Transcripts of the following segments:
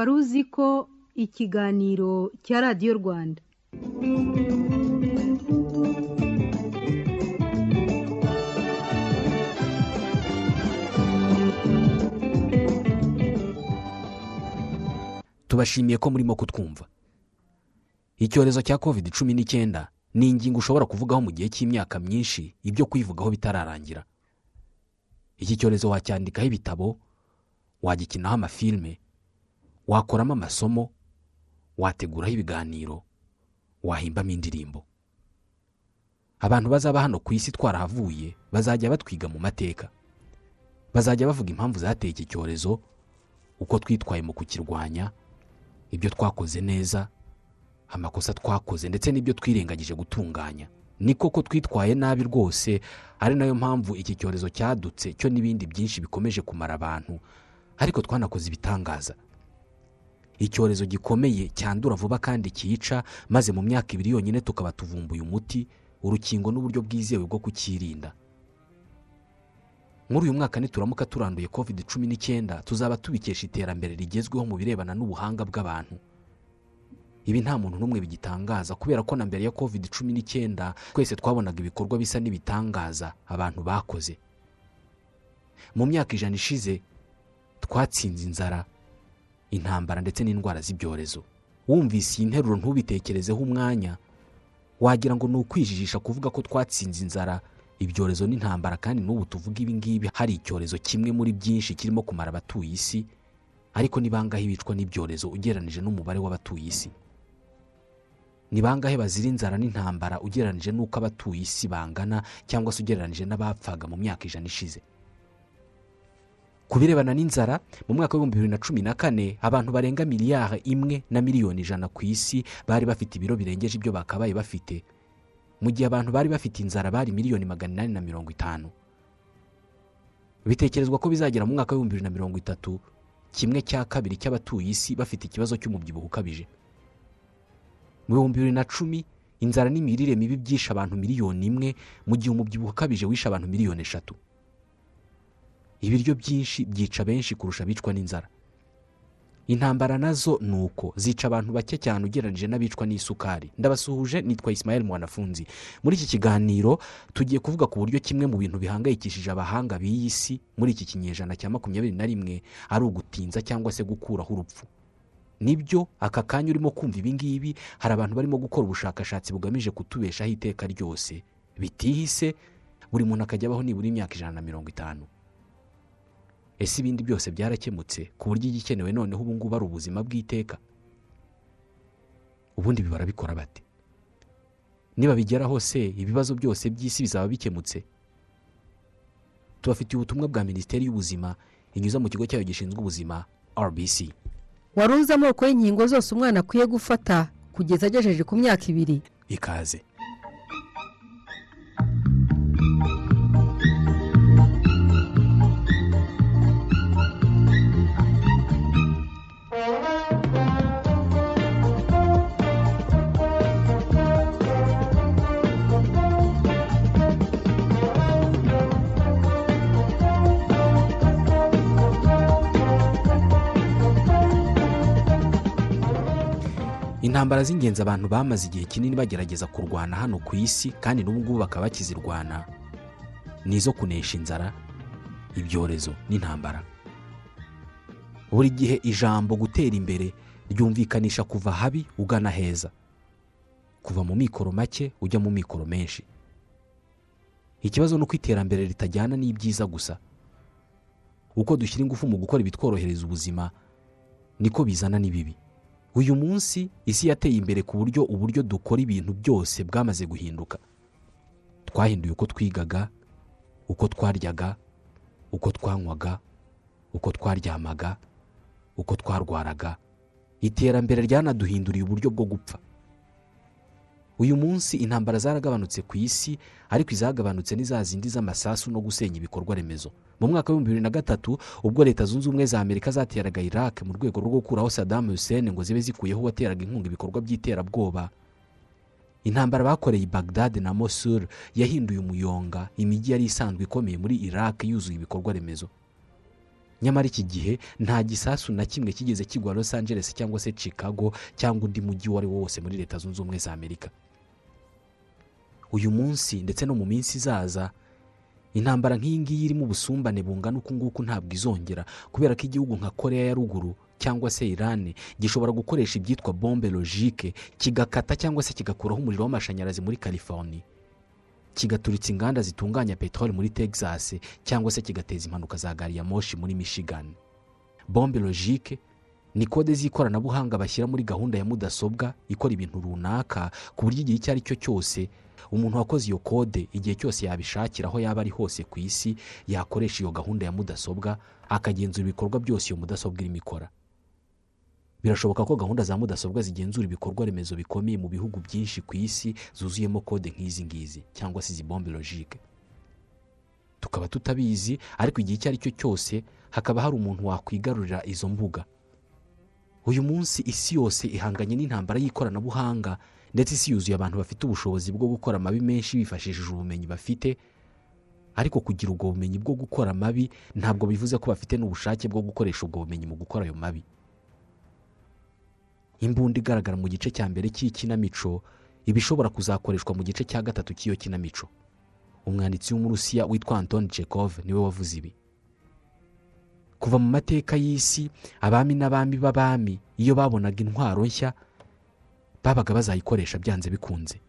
wari uzi ko ikiganiro cya radiyo rwanda. Tubashimiye ko murimo kutwumva. Icyorezo cya covid cumi n'icyenda ni ingingo ushobora kuvugaho mu gihe cy'imyaka myinshi ibyo kuyivugaho bitararangira. Iki cyorezo wacyandikaho ibitabo wagikinaho amafilime wakoramo amasomo wateguraho ibiganiro wahimbamo indirimbo. Abantu bazaba hano ku isi twarahavuye bazajya batwiga mu mateka. Bazajya bavuga impamvu zateye iki cyorezo uko twitwaye mu kukirwanya ibyo twakoze neza amakosa twakoze ndetse n'ibyo twirengagije gutunganya. Ni koko twitwaye nabi rwose ari na yo mpamvu iki cyorezo cyadutse cyo n'ibindi byinshi bikomeje kumara abantu ariko twanakoze ibitangaza. Icyorezo gikomeye cyandura vuba kandi cyica maze mu myaka ibiri yonyine tukaba tuvumbuye umuti urukingo n'uburyo bwizewe bwo kucyirinda muri uyu mwaka nituramuka turanduye covid cumi n'icyenda tuzaba tubikesha iterambere rigezweho mu birebana n'ubuhanga bw'abantu. Ibi nta muntu n'umwe bigitangaza kubera ko na mbere ya covid cumi n'icyenda twese twabonaga ibikorwa bisa n'ibitangaza abantu bakoze. Mu myaka ijana ishize twatsinze inzara. Intambara ndetse n'indwara z'ibyorezo. Wumvise iyi nteruro ntubitekerezeho umwanya? Wagira ngo ni ukwijijisha kuvuga ko twatsinze inzara. Ibyorezo n'intambara kandi n'ubu tuvuga ibi ngibi. Hari icyorezo kimwe muri byinshi kirimo kumara abatuye isi ariko ni bangahe bicwa n'ibyorezo ugereranije n'umubare w'abatuye isi? Ni bangahe bazira inzara n'intambara ugereranije n'uko abatuye isi bangana cyangwa se ugereranije n'abapfaga mu myaka ijana ishize? Ku birebana n'inzara mu mwaka w'ibihumbi bibiri na cumi na kane abantu barenga miliyari imwe na miliyoni ijana ku isi bari bafite ibiro birengeje ibyo bakabaye bafite. Mu gihe abantu bari bafite inzara bari miliyoni magana inani na mirongo itanu. Bitekerezwa ko bizagera mu mwaka w'ibihumbi bibiri na mirongo itatu kimwe cya kabiri cy'abatuye isi bafite ikibazo cy'umubyibuho ukabije. Mu bihumbi bibiri na cumi inzara n'imirire mibi byishe abantu miliyoni imwe mu gihe umubyibuho ukabije wishe abantu miliyoni eshatu. Ibiryo byinshi byica benshi kurusha abicwa n'inzara. Intambara na zo ni uko zica abantu bake cyane ugereranyije n'abicwa n'isukari. Ndabasuhuje nitwa Ismael mwanafunzi. Muri iki kiganiro tugiye kuvuga ku buryo kimwe mu bintu bihangayikishije abahanga b'iyi si muri iki kinyejana cya makumyabiri na rimwe ari ugutinza cyangwa se gukuraho urupfu. Nibyo aka kanya urimo kumva ibi ngibi hari abantu barimo gukora ubushakashatsi bugamije kutubeshaho iteka ryose. Bitihise buri muntu akajya abaho nibura imyaka ijana na mirongo itanu. Ese ibindi byose byarakemutse ku buryo igikenewe noneho ubu ngubu ari ubuzima bw'iteka? Ubundi bibara bikora bate niba bigeraho se ibibazo byose by'isi bizaba bikemutse? Tubafitiye ubutumwa bwa minisiteri y'ubuzima inyuza mu kigo cyayo gishinzwe ubuzima rbc wari uzi amoko y'inkingo zose umwana akwiye gufata kugeza agejeje ku myaka ibiri? Ikaze. Intambara z'ingenzi abantu bamaze igihe kinini bagerageza kurwana hano ku isi kandi n'ubu ngubu bakaba bakizirwana. Ni izo kunesha inzara ibyorezo n'intambara. Buri gihe ijambo gutera imbere ryumvikanisha kuva habi ugana heza. Kuva mu mikoro make ujya mu mikoro menshi. Ikibazo ni uko iterambere ritajyana n'ibyiza gusa. Uko dushyira ingufu mu gukora ibitworohereza ubuzima niko bizana n'ibibi. Uyu munsi isi yateye imbere ku buryo uburyo dukora ibintu byose bwamaze guhinduka. Twahinduye uko twigaga uko twaryaga uko twanywaga uko twaryamaga uko twarwaraga. Iterambere ryanaduhinduriye uburyo bwo gupfa. Uyu munsi intambara zaragabanutse ku isi ariko izagabanutse ni za zindi z'amasasu no gusenya ibikorwa remezo. Mu mwaka w'ibihumbi bibiri na gatatu ubwo leta zunze ubumwe za amerika zateraga iraq mu rwego rwo gukuraho sadamu hussein ngo zibe zikuyeho uwateraga inkunga ibikorwa by'iterabwoba. Intambara bakoreye bagdad na mosul yahinduye umuyonga imijyi yari isanzwe ikomeye muri iraq yuzuye ibikorwa remezo. Nyamara iki gihe nta gisasu na kimwe kigeze kigwa los angeles cyangwa se chicago cyangwa undi mujyi uwo ari wo wose muri leta zunze ubumwe za amerika. Uyu munsi ndetse no mu minsi izaza intambara nk'iyi ngiyi irimo ubusumbane bungana uku nguku ntabwo izongera kubera ko igihugu nka korea ya ruguru cyangwa se irani gishobora gukoresha ibyitwa bombe logike kigakata cyangwa se kigakuraho umuriro w'amashanyarazi muri california. Kigaturitsa inganda zitunganya peteroli muri texas cyangwa se kigateza impanuka za gari ya moshi muri michigan. Bombe logike ni kode z'ikoranabuhanga bashyira muri gahunda ya mudasobwa ikora ibintu runaka ku buryo igihe icyo ari cyo cyose umuntu wakoze iyo kode igihe cyose yabishakira aho yaba ari hose ku isi yakoresha iyo gahunda ya mudasobwa akagenzura ibikorwa byose iyo mudasobwa irimo ikora. Birashoboka ko gahunda za mudasobwa zigenzura ibikorwa remezo bikomeye mu bihugu byinshi ku isi zuzuyemo kode nk'izi ngizi cyangwa se izi bombe logike tukaba tutabizi ariko igihe icyo ari cyo cyose hakaba hari umuntu wakwigarurira izo mbuga. Uyu munsi isi yose ihanganye n'intambara y'ikoranabuhanga ndetse isi yuzuye abantu bafite ubushobozi bwo gukora amabi menshi bifashishije ubumenyi bafite. Ariko kugira ubwo bumenyi bwo gukora amabi ntabwo bivuze ko bafite n'ubushake bwo gukoresha ubwo bumenyi mu gukora ayo mabi. Imbunda igaragara mu gice cya mbere cy'ikinamico iba ishobora kuzakoreshwa mu gice cya gatatu cy'iyo kinamico. Umwanditsi w'umurusiya witwa antoni Chekhov ni we wavuze ibi. Kuva mu mateka y'isi abami n'abami b'abami iyo babonaga intwaro nshya babaga bazayikoresha byanze bikunze.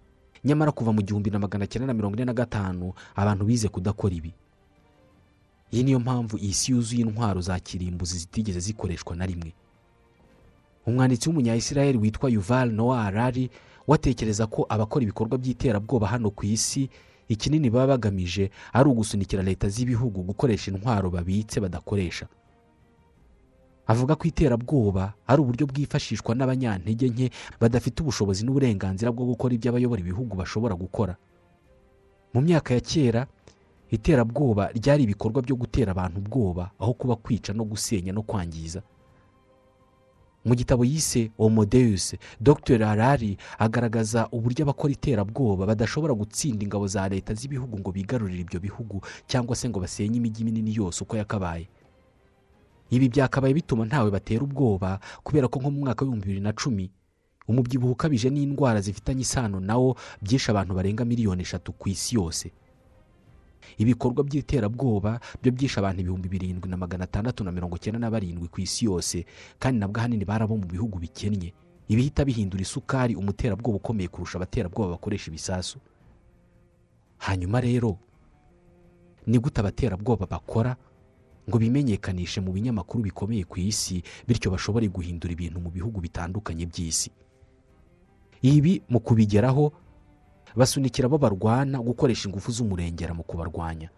Nyamara kuva mu gihumbi na magana cyenda na mirongo ine na gatanu abantu bize kudakora ibi. Iyi niyo mpamvu iyi si yuzuye intwaro za kirimbuzi zitigeze zikoreshwa na rimwe. Umwanditsi w'umunyayisiraheli witwa yuval noah harari watekereza ko abakora ibikorwa by'iterabwoba hano ku isi ikinini baba bagamije ari ugusunikira leta z'ibihugu gukoresha intwaro babitse badakoresha. Avuga ko iterabwoba ari uburyo bwifashishwa n'abanyantege nke badafite ubushobozi n'uburenganzira bwo gukora ibyo abayobora ibihugu bashobora gukora. Mu myaka ya kera iterabwoba ryari ibikorwa byo gutera abantu ubwoba aho kuba kwica no gusenya no kwangiza. Mu gitabo yise omodeus dr. Harari agaragaza uburyo abakora iterabwoba badashobora gutsinda ingabo za leta z'ibihugu ngo bigarurire ibyo bihugu cyangwa se ngo basenye imijyi minini yose uko yakabaye. Ibi byakabaye bituma ntawe batera ubwoba kubera ko nko mu mwaka w'ibihumbi bibiri na cumi umubyibuho ukabije n'indwara zifitanye isano nawo byishe abantu barenga miliyoni eshatu ku isi yose. Ibikorwa by'iterabwoba byo byishe abantu ibihumbi birindwi na magana atandatu na mirongo icyenda na barindwi ku isi yose kandi nabwo ahanini bari abo mu bihugu bikennye. Ibihita bihindura isukari umuterabwoba ukomeye kurusha abaterabwoba bakoresha ibisasu. Hanyuma rero ni gute abaterabwoba bakora? Ngo bimenyekanishe mu binyamakuru bikomeye ku isi bityo bashobore guhindura ibintu mu bihugu bitandukanye by'isi. Ibi mu kubigeraho basunikira abo barwana gukoresha ingufu z'umurengera mu kubarwanya.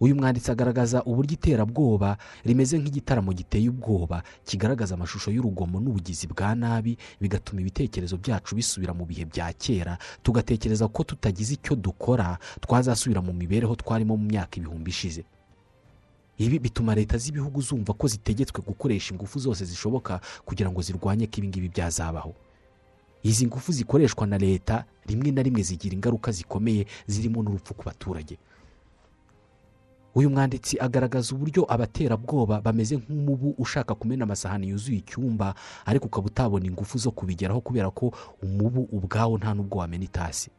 Uyu mwanditsi agaragaza uburyo iterabwoba rimeze nk'igitaramo giteye ubwoba kigaragaza amashusho y'urugomo n'ubugizi bwa nabi bigatuma ibitekerezo byacu bisubira mu bihe bya kera tugatekereza ko tutagize icyo dukora twazasubira mu mibereho twarimo mu myaka ibihumbi ishize. Ibi bituma leta z'ibihugu zumva ko zitegetswe gukoresha ingufu zose zishoboka kugira ngo zirwanye ko ibingibi byazabaho. Izi ngufu zikoreshwa na leta rimwe na rimwe zigira ingaruka zikomeye zirimo n'urupfu ku baturage. Uyu mwanditsi agaragaza uburyo abaterabwoba bameze nk'umubu ushaka kumena amasahani yuzuye icyumba ariko ukaba utabona ingufu zo kubigeraho kubera ko umubu ubwawo nta n'ubwo wamena itasi.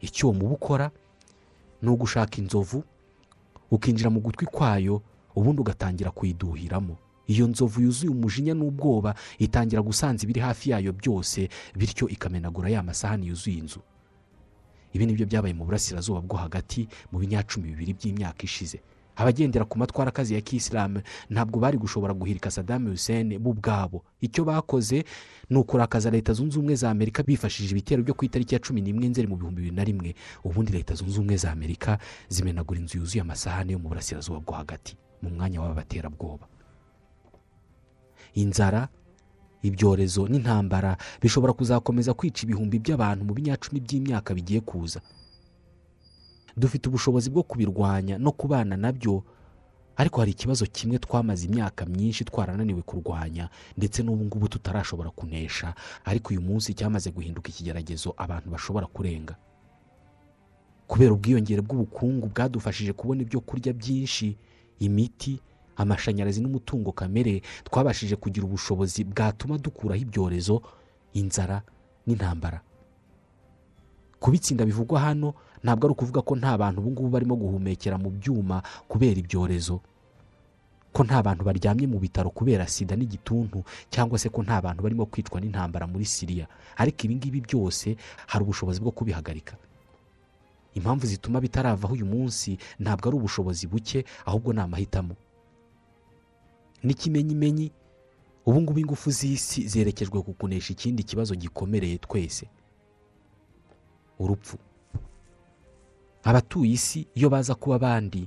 Icyo uwo mubu ukora ni ugushaka inzovu ukinjira mu gutwi kwayo ubundi ugatangira kuyiduhiramo. Iyo nzovu yuzuye umujinya n'ubwoba itangira gusanza ibiri hafi yayo byose bityo ikamenagura ya masahani yuzuye inzu. Ibi ni byo byabaye mu burasirazuba bwo hagati mu binyacumi bibiri by'imyaka ishize. Abagendera ku matwara akazi ya kisilamu ntabwo bari gushobora guhirika sadamu hussein bo ubwabo icyo bakoze ni ukurakaza leta zunze ubumwe za amerika bifashishije ibitero byo ku itariki ya cumi n'imwe nzeri mu bihumbi bibiri na rimwe. Ubundi leta zunze ubumwe za amerika zimenagura inzu yuzuye amasahani yo mu burasirazuba bwo hagati mu mwanya w'aba baterabwoba inzara ibyorezo n'intambara bishobora kuzakomeza kwica ibihumbi by'abantu mu binyacumi by'imyaka bigiye kuza. Dufite ubushobozi bwo kubirwanya no kubana na byo ariko hari ikibazo kimwe twamaze imyaka myinshi twarananiwe kurwanya ndetse n'ubu ngubu tutarashobora kunesha. Ariko uyu munsi cyamaze guhinduka ikigeragezo abantu bashobora kurenga. Kubera ubwiyongere bw'ubukungu bwadufashije kubona ibyo kurya byinshi imiti amashanyarazi n'umutungo kamere twabashije kugira ubushobozi bwatuma dukuraho ibyorezo inzara n'intambara. Kubitsinda bivugwa hano ntabwo ari ukuvuga ko nta bantu ubu ngubu barimo guhumekera mu byuma kubera ibyorezo. Ko nta bantu baryamye mu bitaro kubera sida n'igituntu cyangwa se ko nta bantu barimo kwicwa n'intambara muri siriya ariko ibi ngibi byose hari ubushobozi bwo kubihagarika. Impamvu zituma bitaravaho uyu munsi ntabwo ari ubushobozi buke ahubwo ni amahitamo. N'ikimenyimenyi ubu ngubu ingufu z'isi zerekejwe ku kunesha ikindi kibazo gikomereye twese. Urupfu. Abatuye isi iyo baza kuba abandi.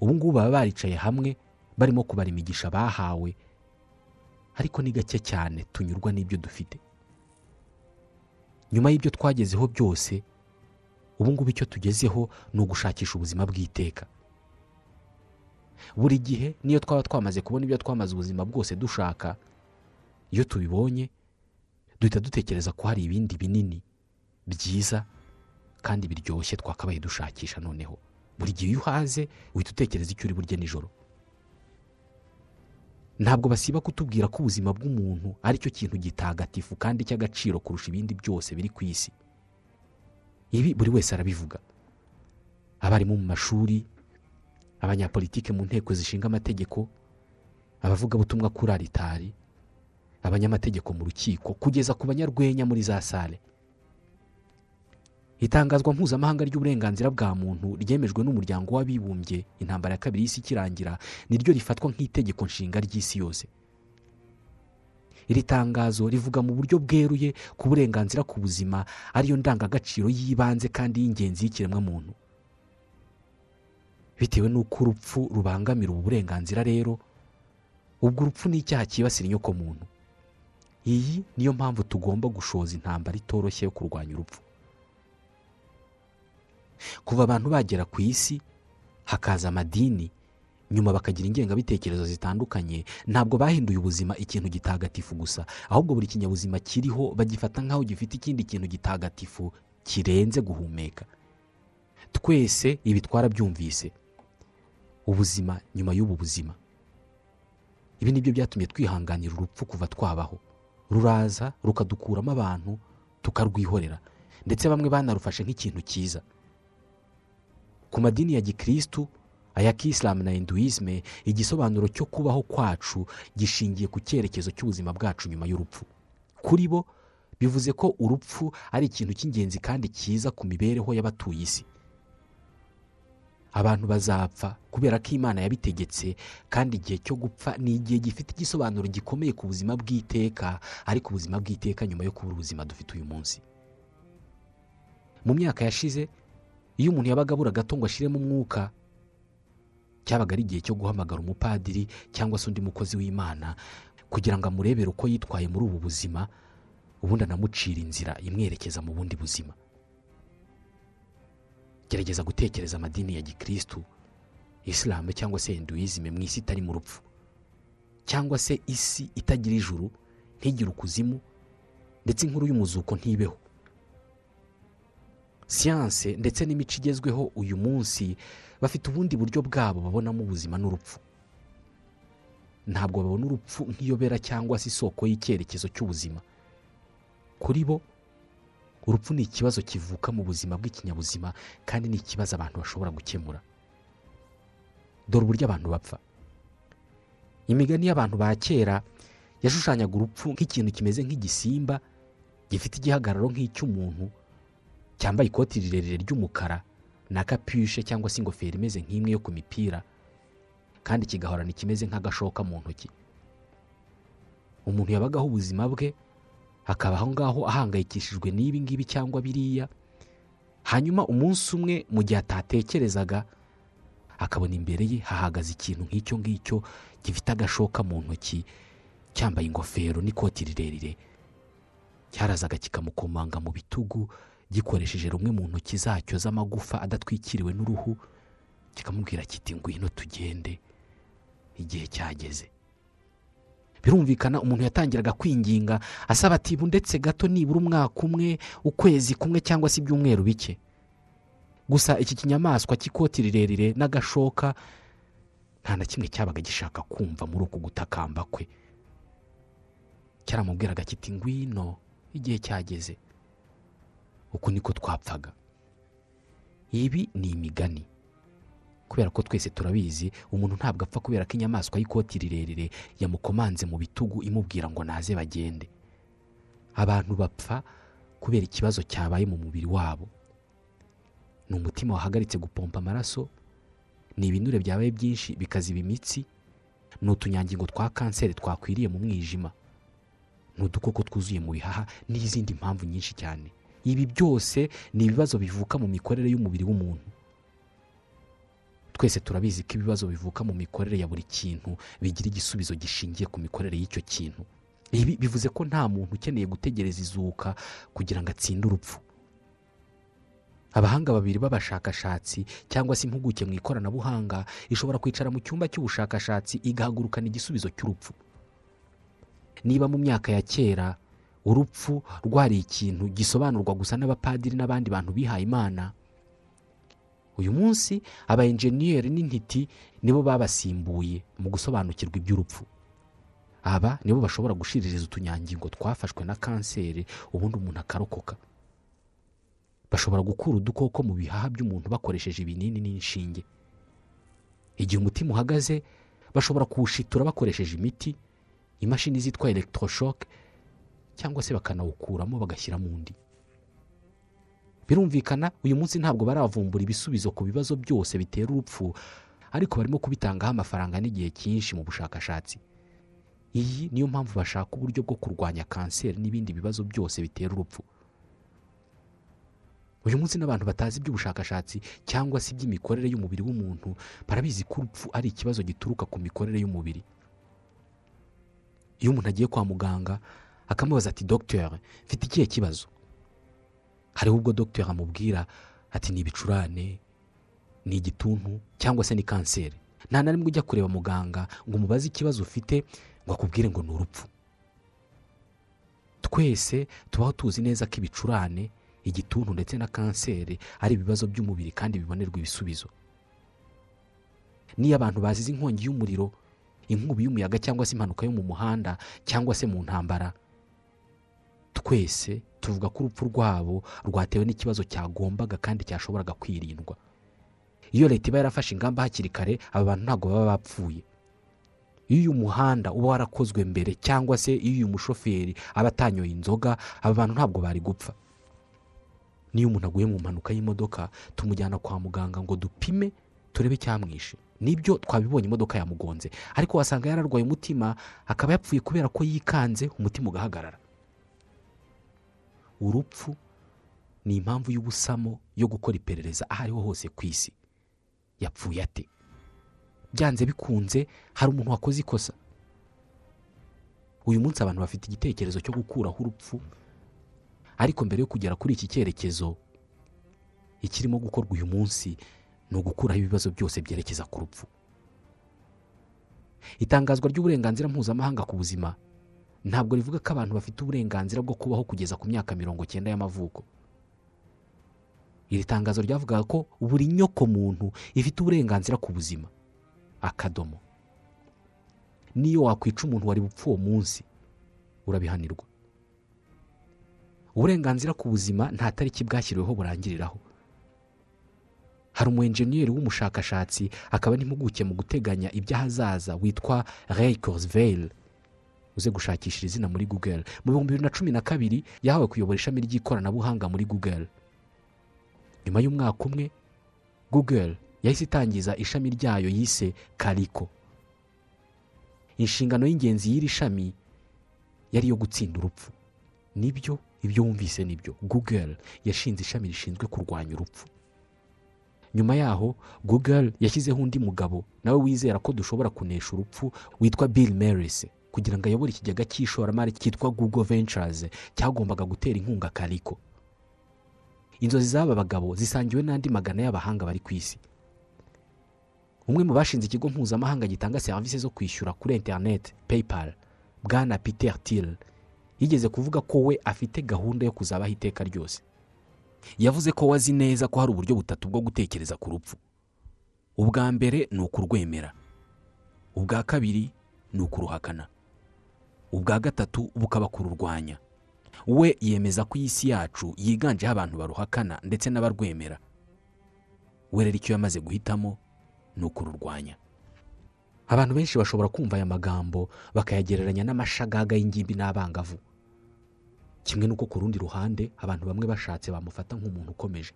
Ubu ngubu baba baricaye hamwe barimo kubara imigisha bahawe. Ariko ni gake cyane tunyurwa n'ibyo dufite. Nyuma y'ibyo twagezeho byose ubu ngubu icyo tugezeho ni ugushakisha ubuzima bw'iteka. Buri gihe niyo twaba twamaze kubona ibyo twamaze ubuzima bwose dushaka iyo tubibonye duhita dutekereza ko hari ibindi binini byiza kandi biryoshye twakabaye dushakisha noneho. Buri gihe iyo uhaze uhita utekereza icyo uri burye nijoro. Ntabwo basiba kutubwira ko ubuzima bw'umuntu ari cyo kintu gitagatifu kandi cy'agaciro kurusha ibindi byose biri ku isi. Ibi buri wese arabivuga. Abarimu mu mashuri abanyapolitike mu nteko zishinga amategeko abavugabutumwa kuri aritari abanyamategeko mu rukiko kugeza ku banyarwenya muri za sale itangazwa mpuzamahanga ry'uburenganzira bwa muntu ryemejwe n'umuryango w'abibumbye. Intambara ya kabiri y'isi ikirangira niryo rifatwa nk'itegeko nshinga ry'isi yose. Iri tangazo rivuga mu buryo bweruye ku burenganzira ku buzima ariyo ndangagaciro y'ibanze kandi y'ingenzi y'ikiremwamuntu. Bitewe n'uko urupfu rubangamira ubu burenganzira rero ubwo urupfu ni icyaha cyibasira inyokomuntu iyi niyo mpamvu tugomba gushoza intambara itoroshye yo kurwanya urupfu. Kuva abantu bagera ku isi hakaza amadini nyuma bakagira ingengabitekerezo zitandukanye. Ntabwo bahinduye ubuzima ikintu gitagatifu gusa ahubwo buri kinyabuzima kiriho bagifata nk'aho gifite ikindi kintu gitagatifu kirenze guhumeka. Twese ibi twarabyumvise. Ubuzima nyuma y'ubu buzima. Ibi ni byo byatumye twihanganira urupfu kuva twabaho. Ruraza rukadukuramo abantu tukarwihorera. Ndetse bamwe banarufashe nk'ikintu cyiza. Ku madini ya gikirisitu aya kisilamu na hinduisme igisobanuro cyo kubaho kwacu gishingiye ku cyerekezo cy'ubuzima bwacu nyuma y'urupfu. Kuri bo bivuze ko urupfu ari ikintu cy'ingenzi kandi cyiza ku mibereho y'abatuye isi. Abantu bazapfa kubera ko imana yabitegetse kandi igihe cyo gupfa ni igihe gifite igisobanuro gikomeye ku buzima bw'iteka ariko ubuzima bw'iteka nyuma yo kubura ubuzima dufite uyu munsi. Mu myaka yashize iyo umuntu yabaga abura gato ngo ashiremo umwuka cyabaga ari igihe cyo guhamagara umupadiri cyangwa se undi mukozi w'imana kugira ngo amurebere uko yitwaye muri ubu buzima ubundi anamucira inzira imwerekeza mu bundi buzima. Gerageza gutekereza amadini ya gikirisitu isilamu cyangwa se hinduizime mu isi itari mu rupfu cyangwa se isi itagira ijuru ntigire ukuzimu ndetse inkuru y'umuzuko ntibeho. Siyanse ndetse n'imico igezweho uyu munsi bafite ubundi buryo bwabo babonamo ubuzima n'urupfu. Ntabwo babona urupfu nk'iyobera cyangwa se isoko y'icyerekezo cy'ubuzima. Kuri bo urupfu ni ikibazo kivuka mu buzima bw'ikinyabuzima kandi ni ikibazo abantu bashobora gukemura. Dore uburyo abantu bapfa. Imigani y'abantu ba kera yashushanyaga urupfu nk'ikintu kimeze nk'igisimba gifite igihagararo nk'icy'umuntu cyambaye ikoti rirerire ry'umukara na kapushe cyangwa se ingofero imeze nk'imwe yo ku mipira kandi kigahorana ikimeze nk'agashoka mu ntoki. Umuntu yabagaho ubuzima bwe akaba aho ngaho ahangayikishijwe n'ibi ngibi cyangwa biriya hanyuma umunsi umwe mu gihe atatekerezaga akabona imbere ye hahagaze ikintu nk'icyo ngicyo gifite agashoka mu ntoki cyambaye ingofero n'ikoti rirerire cyarazaga kikamukomanga mu bitugu gikoresheje rumwe mu ntoki zacyo z'amagufa adatwikiriwe n'uruhu kikamubwira kiti ngwino tugende igihe cyageze. Birumvikana umuntu yatangiraga kwinginga asaba ati ndetse gato nibura umwaka umwe ukwezi kumwe cyangwa se ibyumweru bike. Gusa iki kinyamaswa cy'ikoti rirerire n'agashoka nta na kimwe cyabaga gishaka kumva muri uku gutakamba kwe. Cyaramubwiraga kiti ngwino igihe cyageze. Uku niko twapfaga. Ibi ni imigani. Kubera ko twese turabizi umuntu ntabwo apfa kubera ko inyamaswa y'ikoti rirerire yamukomanze mu bitugu imubwira ngo naze bagende. Abantu bapfa kubera ikibazo cyabaye mu mubiri wabo. Ni umutima wahagaritse gupompa amaraso ni ibinure byabaye byinshi bikaziba imitsi ni utunyangingo twa kanseri twakwiriye mu mwijima ni udukoko twuzuye mu bihaha n'izindi mpamvu nyinshi cyane. Ibi byose ni ibibazo bivuka mu mikorere y'umubiri w'umuntu. Twese turabizi ko ibibazo bivuka mu mikorere ya buri kintu bigira igisubizo gishingiye ku mikorere y'icyo kintu. Ibi bivuze ko nta muntu ukeneye gutegereza izuka kugira ngo atsinde urupfu. Abahanga babiri b'abashakashatsi cyangwa se impuguke mu ikoranabuhanga ishobora kwicara mu cyumba cy'ubushakashatsi igahagurukana igisubizo cy'urupfu. Niba mu myaka ya kera urupfu rwari ikintu gisobanurwa gusa n'abapadiri n'abandi bantu bihaye imana. Uyu munsi aba enjeniyeri n'intiti nibo babasimbuye mu gusobanukirwa iby'urupfu. Aba nibo bashobora gushiririza utunyangingo twafashwe na kanseri ubundi umuntu akarokoka. Bashobora gukura udukoko mu bihaha by'umuntu bakoresheje ibinini n'inshinge. Igihe umutima uhagaze bashobora kuwushitura bakoresheje imiti imashini zitwa elegitorosheke cyangwa se bakanawukuramo bagashyiramo undi birumvikana uyu munsi ntabwo baravumbura ibisubizo ku bibazo byose bitera urupfu ariko barimo kubitangaho amafaranga n'igihe cyinshi mu bushakashatsi. Iyi niyo mpamvu bashaka uburyo bwo kurwanya kanseri n'ibindi bibazo byose bitera urupfu. Uyu munsi n'abantu batazi iby'ubushakashatsi cyangwa se iby'imikorere y'umubiri w'umuntu barabizi ko urupfu ari ikibazo gituruka ku mikorere y'umubiri. Iyo umuntu agiye kwa muganga akamubaza ati dogiteri mfite ikihe kibazo? Hariho ubwo dogiteri amubwira ati ni ibicurane ni igituntu cyangwa se ni kanseri. Nta na rimwe ujya kureba muganga ngo umubaze ikibazo ufite ngo akubwire ngo ni urupfu. Twese tubaho tuzi neza ko ibicurane igituntu ndetse na kanseri ari ibibazo by'umubiri kandi bibonerwa ibisubizo. Niyo abantu bazize inkongi y'umuriro inkubi y'umuyaga cyangwa se impanuka yo mu muhanda cyangwa se mu ntambara twese tuvuga ko urupfu rwabo rwatewe n'ikibazo cyagombaga kandi cyashoboraga kwirindwa. Iyo leta iba yarafashe ingamba hakiri kare aba bantu ntabwo baba bapfuye. Iyo uyu muhanda uba warakozwe mbere cyangwa se iyo uyu mushoferi aba atanyoye inzoga aba bantu ntabwo bari gupfa. Niyo umuntu aguye mu mpanuka y'imodoka tumujyana kwa muganga ngo dupime turebe icyamwishe. Nibyo twabibonye imodoka yamugonze. Ariko wasanga yararwaye umutima akaba yapfuye kubera ko yikanze umutima ugahagarara. Urupfu ni impamvu y'ubusamo yo gukora iperereza aho ariho hose ku isi. Yapfuye ate? Byanze bikunze hari umuntu wakoze ikosa? Uyu munsi abantu bafite igitekerezo cyo gukuraho urupfu ariko mbere yo kugera kuri iki cyerekezo ikirimo gukorwa uyu munsi ni ugukuraho ibibazo byose byerekeza ku rupfu. Itangazwa ry'uburenganzira mpuzamahanga ku buzima ntabwo rivuga ko abantu bafite uburenganzira bwo kubaho kugeza ku myaka mirongo cyenda y'amavuko. Iri tangazo ryavugaga ko buri nyoko muntu ifite uburenganzira ku buzima. Akadomo. Niyo wakwica umuntu wari bupfa uwo munsi urabihanirwa. Uburenganzira ku buzima nta tariki bwashyiriweho burangiriraho. Hari umu enjeniyeri w'umushakashatsi akaba n'impuguke mu guteganya iby'ahazaza witwa ray kurzweil. Uze gushakishira izina muri google. Mu bihumbi bibiri na cumi na kabiri yahawe kuyobora ishami ry'ikoranabuhanga muri google. Nyuma y'umwaka umwe google yahise itangiza ishami ryayo yise kariko inshingano y'ingenzi y'iri shami yari iyo gutsinda urupfu. Nibyo? Ibyo wumvise ni byo google yashinze ishami rishinzwe kurwanya urupfu. Nyuma yaho google yashyizeho undi mugabo nawe wizera ko dushobora kunesha urupfu witwa bill maris kugira ngo ayobore ikigega cy'ishoramari cyitwa google ventures cyagombaga gutera inkunga kariko inzozi z'aba bagabo zisangiwe n'andi magana y'abahanga bari ku isi. Umwe mu bashinze ikigo mpuzamahanga gitanga serivisi zo kwishyura kuri interineti paypal bwana peter till yigeze kuvuga ko we afite gahunda yo kuzabaho iteka ryose. Yavuze ko wazi neza ko hari uburyo butatu bwo gutekereza ku rupfu. Ubwa mbere ni ukurwemera. Ubwa kabiri ni ukuruhakana. Ubwa gatatu bukaba kururwanya. We yemeza ko iyi si yacu yiganjeho abantu baruhakana ndetse n'abarwemera. We rero icyo yamaze guhitamo ni ukururwanya. Abantu benshi bashobora kumva aya magambo bakayagereranya n'amashagaga y'ingimbi n'abangavu. Kimwe n'uko ku rundi ruhande abantu bamwe bashatse bamufata nk'umuntu ukomeje.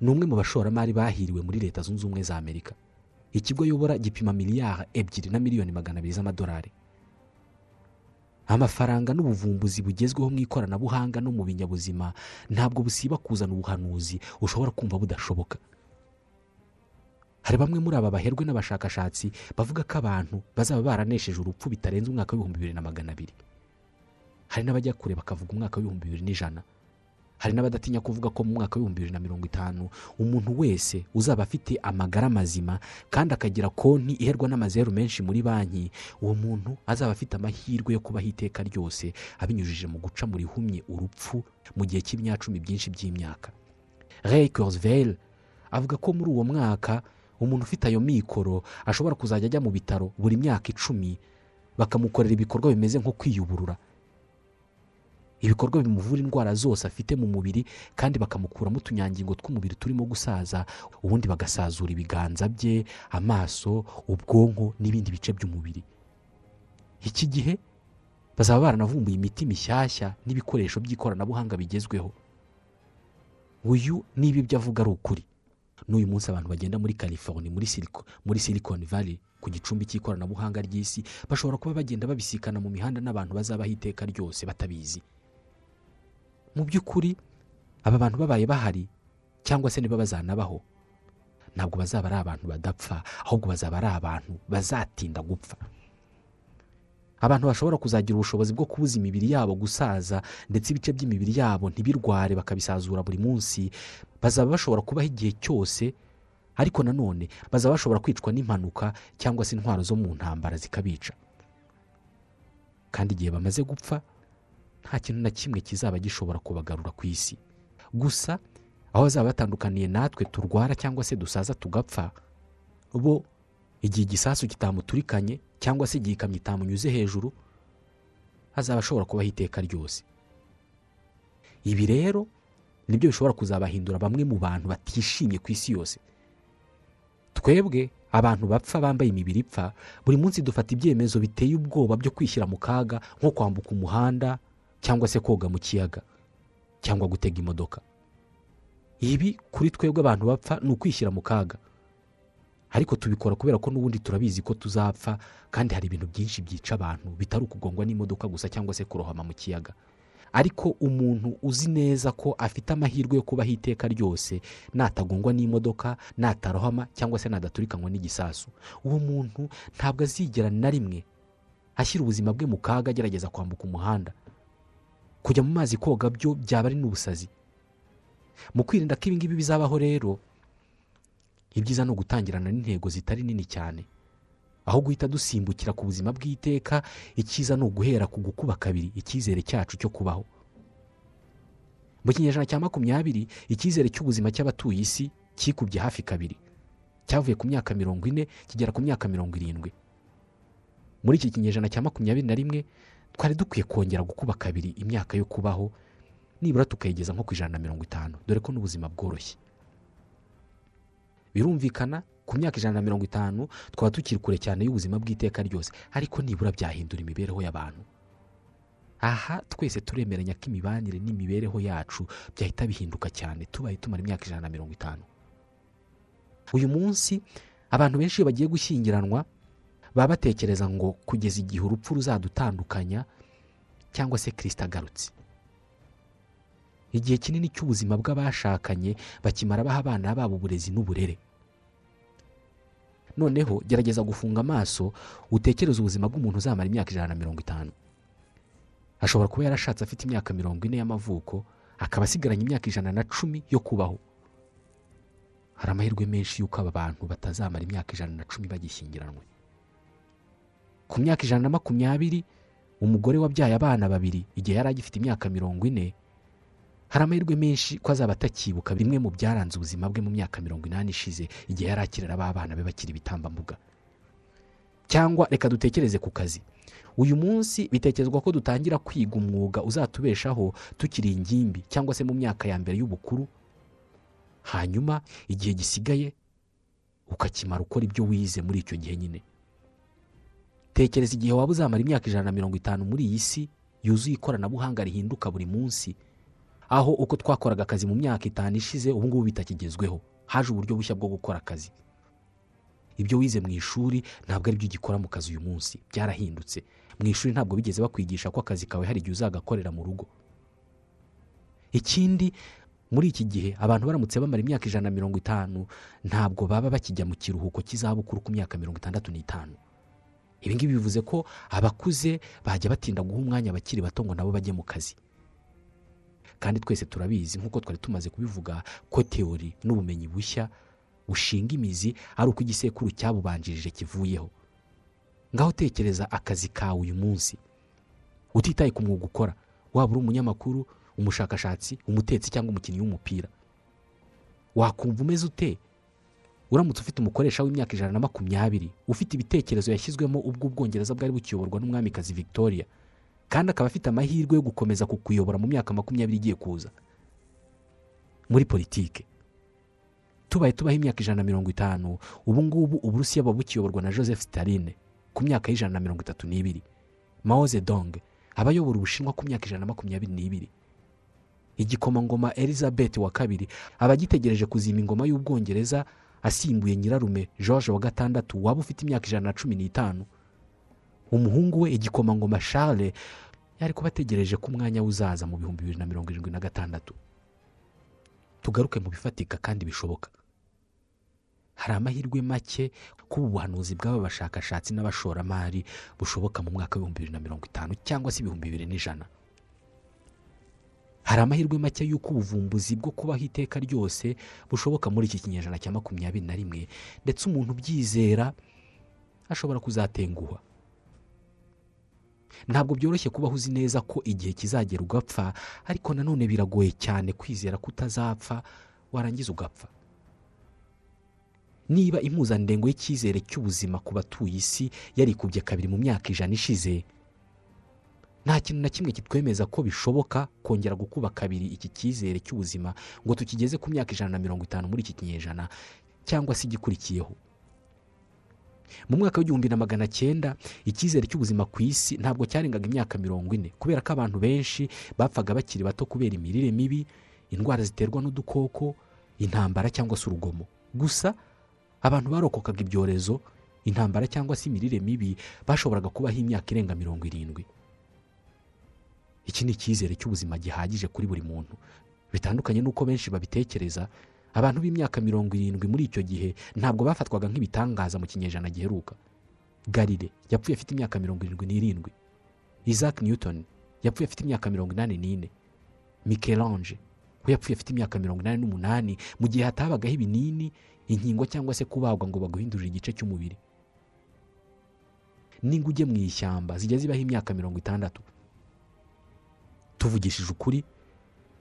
Ni umwe mu bashoramari bahiriwe muri leta zunze ubumwe za amerika. Ikigo yobora gipima miliyari ebyiri na miliyoni magana abiri z'amadolari. Amafaranga n'ubuvumbuzi bugezweho mu ikoranabuhanga no mu binyabuzima ntabwo busiba kuzana ubuhanuzi ushobora kumva budashoboka. Hari bamwe muri aba baherwe n'abashakashatsi bavuga ko abantu bazaba baranesheje urupfu bitarenze umwaka w'ibihumbi bibiri na magana abiri. Hari n'abajya kure bakavuga umwaka w'ibihumbi bibiri n'ijana. Hari n'abadatinya kuvuga ko mu mwaka w'ibihumbi bibiri na mirongo itanu umuntu wese uzaba afite amagara mazima kandi akagira konti iherwa n'amazeru menshi muri banki uwo muntu azaba afite amahirwe yo kubaho iteka ryose abinyujije mu guca mu rihumye urupfu mu gihe cy'imyacumi byinshi by'imyaka. Kurzweil avuga ko muri uwo mwaka umuntu ufite ayo mikoro ashobora kuzajya ajya mu bitaro buri myaka icumi bakamukorera ibikorwa bimeze nko kwiyuburura. Ibikorwa bimuvura indwara zose afite mu mubiri kandi bakamukuramo utunyangingo tw'umubiri turimo gusaza ubundi bagasazura ibiganza bye amaso ubwonko n'ibindi bice by'umubiri. Iki gihe bazaba baranavumbuye imiti mishyashya n'ibikoresho by'ikoranabuhanga bigezweho. Uyu niba ibyo avuga ari ukuri. N'uyu munsi abantu bagenda muri california muri Silicon- muri silicon valley ku gicumbi cy'ikoranabuhanga ry'isi bashobora kuba bagenda babisikana mu mihanda n'abantu bazabaho iteka ryose batabizi. Mu by'ukuri aba bantu babaye bahari cyangwa se niba bazanabaho ntabwo bazaba ari abantu badapfa ahubwo bazaba ari abantu bazatinda gupfa. Abantu bashobora kuzagira ubushobozi bwo kubuza imibiri yabo gusaza ndetse ibice by'imibiri yabo ntibirware bakabisazura buri munsi bazaba bashobora kubaho igihe cyose ariko nanone bazaba bashobora kwicwa n'impanuka cyangwa se intwaro zo mu ntambara zikabica. Kandi igihe bamaze gupfa nta kintu na kimwe kizaba gishobora kubagarura ku isi. Gusa aho bazaba batandukaniye natwe turwara cyangwa se dusaza tugapfa bo igihe igisasu kitamuturikanye cyangwa se igihe ikamyo itamunyuze hejuru azaba ashobora kubaho iteka ryose. Ibi rero ni byo bishobora kuzabahindura bamwe mu bantu batishimye ku isi yose. Twebwe abantu bapfa bambaye imibiri ipfa buri munsi dufata ibyemezo biteye ubwoba byo kwishyira mu kaga nko kwambuka umuhanda cyangwa se koga mu kiyaga cyangwa gutega imodoka. Ibi kuri twebwe abantu bapfa ni ukwishyira mu kaga. Ariko tubikora kubera ko n'ubundi turabizi ko tuzapfa kandi hari ibintu byinshi byica abantu bitari ukugongwa n'imodoka gusa cyangwa se kurohama mu kiyaga. Ariko umuntu uzi neza ko afite amahirwe yo kubaho iteka ryose natagongwa n'imodoka natarohama cyangwa se nadaturikanwa n'igisasu. Uwo muntu ntabwo azigera na rimwe ashyira ubuzima bwe mu kaga agerageza kwambuka umuhanda. Kujya mu mazi koga byo byaba ari n'ubusazi. Mu kwirinda ko ibingibi bizabaho rero ni ugutangirana n'intego zitari nini cyane. Aho guhita dusimbukira ku buzima bw'iteka icyiza ni uguhera ku gukuba kabiri icyizere cyacu cyo kubaho. Mu kinyejana cya makumyabiri icyizere cy'ubuzima cy'abatuye isi cyikubye hafi kabiri. Cyavuye ku myaka mirongo ine kigera ku myaka mirongo irindwi. Muri iki kinyejana cya makumyabiri na rimwe twari dukwiye kongera gukuba kabiri imyaka yo kubaho nibura tukayigeza nko ku ijana na mirongo itanu. Dore ko n'ubuzima bworoshye. Birumvikana ku myaka ijana na mirongo itanu twaba tukiri kure cyane y'ubuzima bw'iteka ryose ariko nibura byahindura imibereho y'abantu. Aha twese turemeranya ko imibanire n'imibereho yacu byahita bihinduka cyane tubaye tumara imyaka ijana na mirongo itanu. Uyu munsi abantu benshi iyo bagiye gushyingiranwa baba batekereza ngo kugeza igihe urupfu ruzadutandukanya cyangwa se kirisita agarutse. Igihe kinini cy'ubuzima bw'abashakanye bakimara baha abana babo uburezi n'uburere. Noneho gerageza gufunga amaso utekereze ubuzima bw'umuntu uzamara imyaka ijana na mirongo itanu. Ashobora kuba yarashatse afite imyaka mirongo ine y'amavuko akaba asigaranye imyaka ijana na cumi yo kubaho. Hari amahirwe menshi y'uko aba bantu batazamara imyaka ijana na cumi bagishyingiranwe. Ku myaka ijana na makumyabiri umugore wabyaye abana babiri igihe yari agifite imyaka mirongo ine hari amahirwe menshi ko azaba atakibuka bimwe mu byaranze ubuzima bwe mu myaka mirongo inani ishize igihe yari akirera ba bana be bakiri ibitambambuga cyangwa reka dutekereze ku kazi. Uyu munsi bitekerezwa ko dutangira kwiga umwuga uzatubeshaho tukiri ingimbi cyangwa se mu myaka ya mbere y'ubukuru. Hanyuma igihe gisigaye ukakimara ukora ibyo wize muri icyo gihe nyine. Tekereza igihe waba uzamara imyaka ijana na mirongo itanu muri iyi si yuzuye ikoranabuhanga rihinduka buri munsi. Aho uko twakoraga akazi mu myaka itanu ishize ubu ngubu bitakigezweho. Haje uburyo bushya bwo gukora akazi. Ibyo wize mu ishuri ntabwo ari byo ugikora mu kazi uyu munsi. Byarahindutse. Mu ishuri ntabwo bigeze bakwigisha ko akazi kawe hari igihe uzagakorera mu rugo. Ikindi muri iki gihe abantu baramutse bamara imyaka ijana na mirongo itanu ntabwo baba bakijya mu kiruhuko cy'izabukuru ku myaka mirongo itandatu n'itanu. Ibi ngibi bivuze ko abakuze bajya batinda guha umwanya abakiri bato ngo nabo bajye mu kazi. Kandi twese turabizi nk'uko twari tumaze kubivuga ko teori n'ubumenyi bushya bushinga imizi ari uko igisekuru cyabubanjirije kivuyeho. Ngaho tekereza akazi kawe uyu munsi. Utitaye ku mwuga ukora. Waba uri umunyamakuru umushakashatsi umutetsi cyangwa umukinnyi w'umupira. Wakumva umeze ute? Uramutse ufite umukoresha w'imyaka ijana na makumyabiri ufite ibitekerezo yashyizwemo ubwo ubwongereza bwari bukiyoborwa n'umwamikazi victoria kandi akaba afite amahirwe yo gukomeza kukuyobora mu myaka makumyabiri igiye kuza. Muri politike tubaye tubaho imyaka ijana na mirongo itanu ubu ngubu uburusiya buba bukiyoborwa na joseph Staline ku myaka y'ijana na mirongo itatu n'ibiri. Mao zedong aba ayobora ubushinwa ku myaka ijana na makumyabiri n'ibiri. Igikomangoma elizabeth wa kabiri aba agitegereje kuzima ingoma y'ubwongereza asimbuye nyirarume george wa gatandatu waba ufite imyaka ijana na cumi n'itanu. Umuhungu we igikomangoma charles yari kuba ategereje ko umwanya uzaza mu bihumbi bibiri na mirongo irindwi na gatandatu. Tugaruke mu bifatika kandi bishoboka. Hari amahirwe make ko ubu buhanuzi bw'aba bashakashatsi n'abashoramari bushoboka mu mwaka w'ibihumbi bibiri na mirongo itanu cyangwa se ibihumbi bibiri n'ijana. Hari amahirwe make y'uko ubuvumbuzi bwo kubaho iteka ryose bushoboka muri iki kinyejana cya makumyabiri na rimwe ndetse umuntu ubyizera ashobora kuzatenguha ntabwo byoroshye kubaho uzi neza ko igihe kizagera ugapfa ariko nanone biragoye cyane kwizera ko utazapfa warangiza ugapfa. Niba impuzandengo y'icyizere cy'ubuzima ku batuye isi yarikubye kabiri mu myaka ijana ishize nta kintu na kimwe kitwemeza ko bishoboka kongera gukuba kabiri iki cyizere cy'ubuzima ngo tukigeze ku myaka ijana na mirongo itanu muri iki kinyejana cyangwa se igikurikiyeho. Mu mwaka w'igihumbi na magana cyenda icyizere cy'ubuzima ku isi ntabwo cyarengaga imyaka mirongo ine kubera ko abantu benshi bapfaga bakiri bato kubera imirire mibi indwara ziterwa n'udukoko intambara cyangwa se urugomo. Gusa abantu barokokaga ibyorezo intambara cyangwa se imirire mibi bashoboraga kubaho imyaka irenga mirongo irindwi. Iki ni icyizere cy'ubuzima gihagije kuri buri muntu. Bitandukanye n'uko benshi babitekereza abantu b'imyaka mirongo irindwi muri icyo gihe ntabwo bafatwaga nk'ibitangaza mu kinyejana giheruka. Garire yapfuye afite imyaka mirongo irindwi n'irindwi. Isaac newton yapfuye afite imyaka mirongo inani n'ine. Mikelange we yapfuye afite imyaka mirongo inani n'umunani mu gihe hatabagaho ibinini inkingo cyangwa se kubagwa ngo baguhindurire igice cy'umubiri. N'inguge mu ishyamba zijya zibaho imyaka mirongo itandatu. Tuvugishije ukuri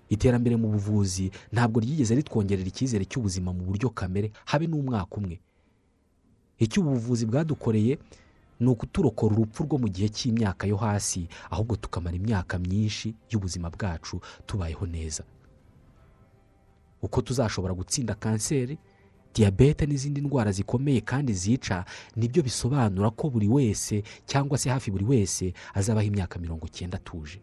iterambere mu buvuzi ntabwo ryigeze ritwongerera icyizere cy'ubuzima mu buryo kamere habe n'umwaka umwe. Icyo ubu buvuzi bwadukoreye ni ukuturokora urupfu rwo mu gihe cy'imyaka yo hasi ahubwo tukamara imyaka myinshi y'ubuzima bwacu tubayeho neza. Uko tuzashobora gutsinda kanseri diyabete n'izindi ndwara zikomeye kandi zica ni byo bisobanura ko buri wese cyangwa se hafi buri wese azabaho imyaka mirongo icyenda atuje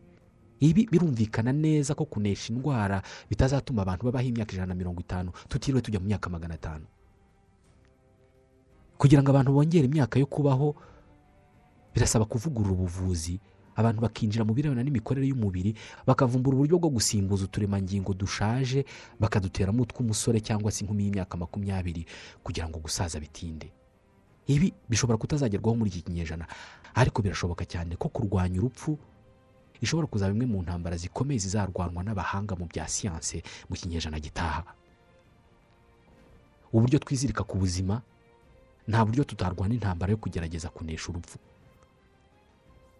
ibi birumvikana neza ko kunesha indwara bitazatuma abantu babaho imyaka ijana na mirongo itanu tutiriwe tujya mu myaka magana atanu. Kugira ngo abantu bongere imyaka yo kubaho birasaba kuvugurura ubuvuzi. Abantu bakinjira mu birebana n'imikorere y'umubiri bakavumbura uburyo bwo gusimbuza uturemangingo dushaje bakaduteramo utw'umusore cyangwa se inkumi y'imyaka makumyabiri kugira ngo gusaza bitinde. Ibi bishobora kutazagerwaho muri iki kinyejana ariko birashoboka cyane ko kurwanya urupfu ishobora kuzaba imwe mu ntambara zikomeye zizarwanwa n'abahanga mu bya siyanse mu kinyejana gitaha. Uburyo twizirika ku buzima nta buryo tutarwana intambara yo kugerageza kunesha urupfu.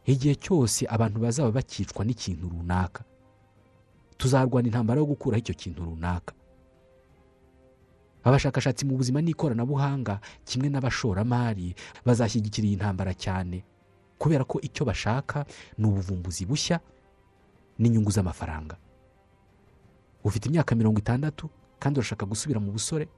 Igihe cyose abantu bazaba bakicwa n'ikintu runaka tuzarwana intambara yo gukuraho icyo kintu runaka. Abashakashatsi mu buzima n'ikoranabuhanga kimwe n'abashoramari bazashyigikira iyi ntambara cyane. Kubera ko icyo bashaka ni ubuvumbuzi bushya n'inyungu z'amafaranga. Ufite imyaka mirongo itandatu kandi urashaka gusubira mu busore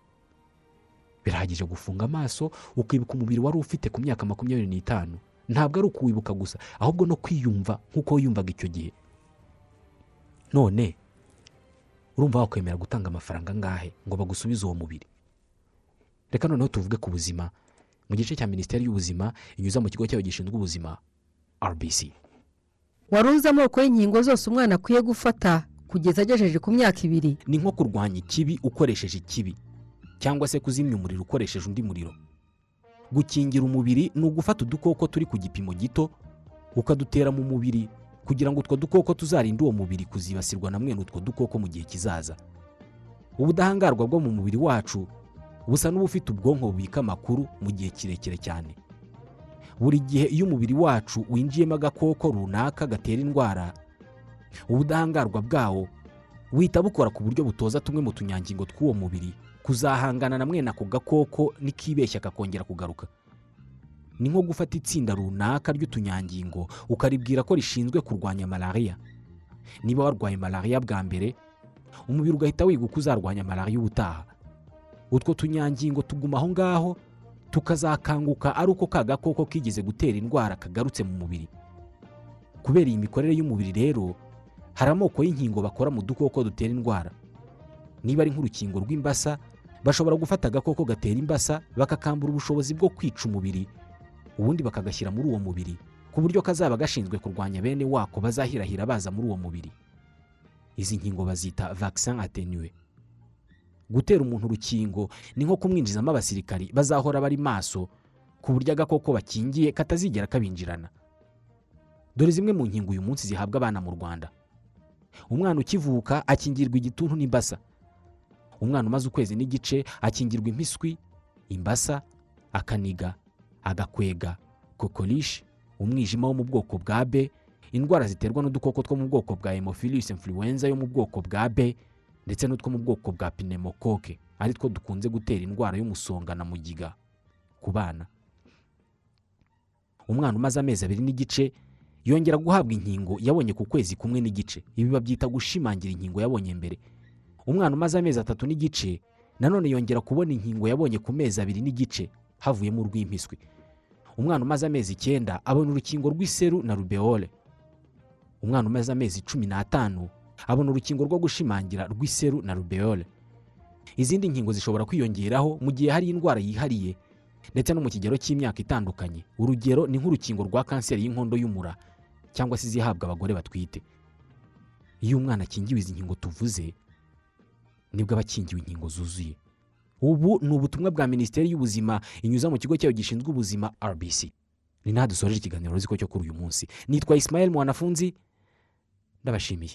birahagije gufunga amaso ukibuka umubiri wari ufite ku myaka makumyabiri n'itanu. Ntabwo ari ukuwibuka gusa ahubwo no kwiyumva nk'uko wiyumvaga icyo gihe. None urumva wakwemera gutanga amafaranga angahe ngo bagusubize uwo mubiri? Reka noneho tuvuge ku buzima mu gice cya minisiteri y'ubuzima inyuza mu kigo cyayo gishinzwe ubuzima rbc wari uzi amoko y'inkingo zose umwana akwiye gufata kugeza agejeje ku myaka ibiri? Ni nko kurwanya ikibi ukoresheje ikibi cyangwa se kuzimya umuriro ukoresheje undi muriro. Gukingira umubiri ni ugufata udukoko turi ku gipimo gito ukadutera mu mubiri kugira ngo utwo dukoko tuzarinde uwo mubiri kuzibasirwa na mwene utwo dukoko mu gihe kizaza. Ubudahangarwa bwo mu mubiri wacu busa n'ubufite ubwonko bubika amakuru mu gihe kirekire cyane. Buri gihe iyo umubiri wacu winjiyemo agakoko runaka gatera indwara ubudahangarwa bwawo buhita bukora ku buryo butoza tumwe mu tunyangingo tw'uwo mubiri kuzahangana na mwene ako gakoko nikibeshya kakongera kugaruka. Ni nko gufata itsinda runaka ry'utunyangingo ukaribwira ko rishinzwe kurwanya malariya niba warwaye malariya bwa mbere umubiri ugahita wiga uko uzarwanya malariya ubutaha. Utwo tunyangingo tuguma aho ngaho tukazakanguka ari uko ka gakoko kigeze gutera indwara kagarutse mu mubiri. Kubera iyi mikorere y'umubiri rero hari amoko y'inkingo bakora mu dukoko dutera indwara. Niba ari nk'urukingo rw'imbasa bashobora gufata agakoko gatera imbasa bakakambura ubushobozi bwo kwica umubiri ubundi bakagashyira muri uwo mubiri ku buryo kazaba gashinzwe kurwanya bene wako bazahirahira baza muri uwo mubiri. Izi nkingo bazita vaccin atenuwe gutera umuntu urukingo ni nko kumwinjizamo abasirikari bazahora bari maso ku buryo agakoko bakingiye katazigera kabinjirana. Dore zimwe mu nkingo uyu munsi zihabwa abana mu rwanda. Umwana ukivuka akingirwa igituntu n'imbasa. Umwana umaze ukwezi n'igice akingirwa impiswi imbasa akaniga agakwega kokorishi umwijima wo mu bwoko bwa b indwara ziterwa n'udukoko two mu bwoko bwa hemophilus influenza yo mu bwoko bwa b ndetse n'utwo mu bwoko bwa pneumococque ari two dukunze gutera indwara y'umusonga na mugiga ku bana. Umwana umaze amezi abiri n'igice yongera guhabwa inkingo yabonye ku kwezi kumwe n'igice. Ibi babyita gushimangira inkingo yabonye mbere. Umwana umaze amezi atatu n'igice nanone yongera kubona inkingo yabonye ku mezi abiri n'igice havuyemo urw'impiswi umwana umaze amezi icyenda abona urukingo rw'iseru na rubeole. Umwana umaze amezi cumi n'atanu abona urukingo rwo gushimangira rw'iseru na rubeole. Izindi nkingo zishobora kwiyongeraho mu gihe hari indwara yihariye ndetse no mu kigero cy'imyaka itandukanye. Urugero ni nk'urukingo rwa kanseri y'inkondo y'umura cyangwa se izihabwa abagore batwite. Iyo umwana akingiwe izi nkingo tuvuze ni bwo aba akingiwe inkingo zuzuye. Ubu ni ubutumwa bwa minisiteri y'ubuzima inyuza mu kigo cyayo gishinzwe ubuzima rbc ni naho dusoreje ikiganiro ruziko cyo kuri uyu munsi. Nitwa isimayeli mwanafunzi ndabashimiye.